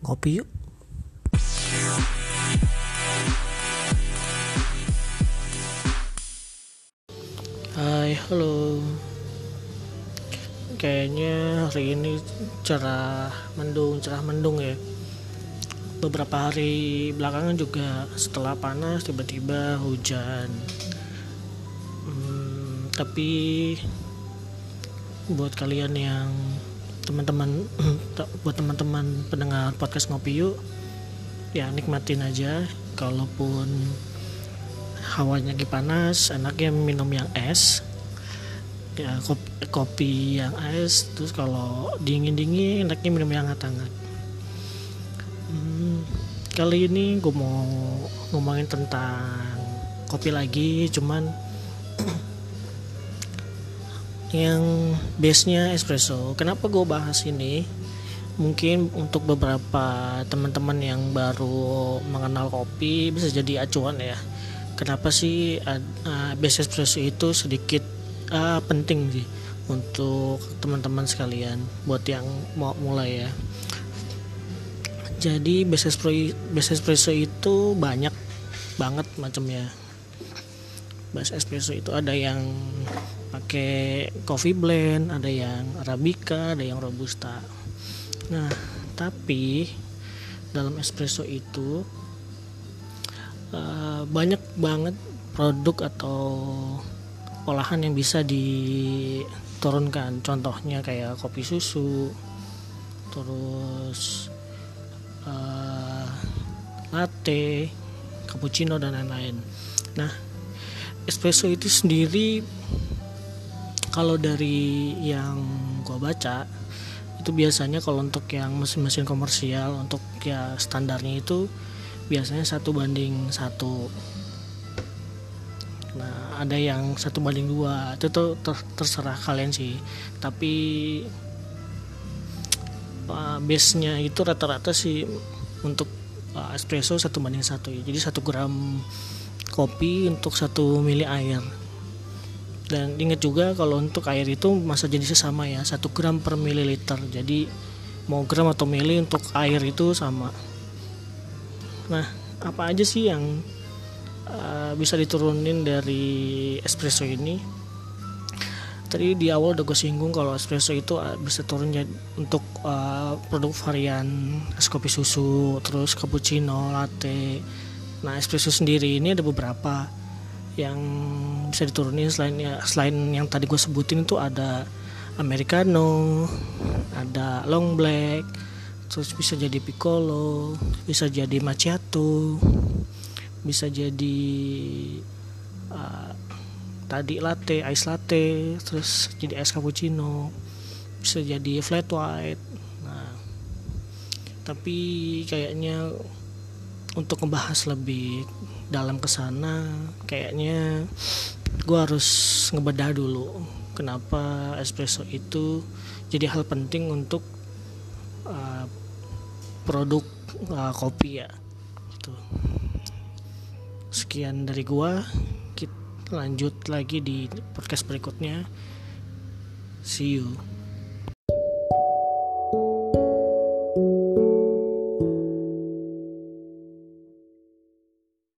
ngopi yuk. Hai halo. Kayaknya hari ini cerah mendung cerah mendung ya. Beberapa hari belakangan juga setelah panas tiba-tiba hujan. Hmm, Tapi buat kalian yang teman-teman buat teman-teman pendengar podcast ngopi yuk ya nikmatin aja. Kalaupun hawanya lagi panas enaknya minum yang es. Ya kopi, kopi yang es terus kalau dingin dingin enaknya minum yang hangat hangat hmm, kali ini gue mau ngomongin tentang kopi lagi cuman yang base nya espresso. Kenapa gue bahas ini? Mungkin untuk beberapa teman-teman yang baru mengenal kopi bisa jadi acuan ya. Kenapa sih uh, base espresso itu sedikit uh, penting sih untuk teman-teman sekalian buat yang mau mulai ya? Jadi base espresso, base espresso itu banyak banget macamnya. Base espresso itu ada yang pakai coffee blend ada yang arabica ada yang robusta. Nah tapi dalam espresso itu uh, banyak banget produk atau olahan yang bisa diturunkan. Contohnya kayak kopi susu terus uh, latte cappuccino dan lain-lain. Nah espresso itu sendiri kalau dari yang gue baca itu biasanya kalau untuk yang mesin-mesin komersial untuk ya standarnya itu biasanya satu banding satu. Nah ada yang satu banding dua itu tuh ter terserah kalian sih. Tapi uh, base nya itu rata-rata sih untuk uh, espresso satu banding satu ya. Jadi satu gram kopi untuk satu mili air dan ingat juga kalau untuk air itu masa jenisnya sama ya 1 gram per mililiter. Jadi mau gram atau mili untuk air itu sama. Nah apa aja sih yang uh, bisa diturunin dari espresso ini? Tadi di awal udah gue singgung kalau espresso itu uh, bisa turun untuk uh, produk varian es kopi susu terus cappuccino latte. Nah espresso sendiri ini ada beberapa yang bisa diturunin selain ya selain yang tadi gue sebutin itu ada americano ada long black terus bisa jadi piccolo bisa jadi macchiato bisa jadi uh, tadi latte ice latte terus jadi es cappuccino bisa jadi flat white nah. Tapi kayaknya untuk ngebahas lebih dalam ke sana kayaknya gue harus ngebedah dulu kenapa espresso itu jadi hal penting untuk uh, produk uh, kopi ya gitu. sekian dari gue kita lanjut lagi di podcast berikutnya. See you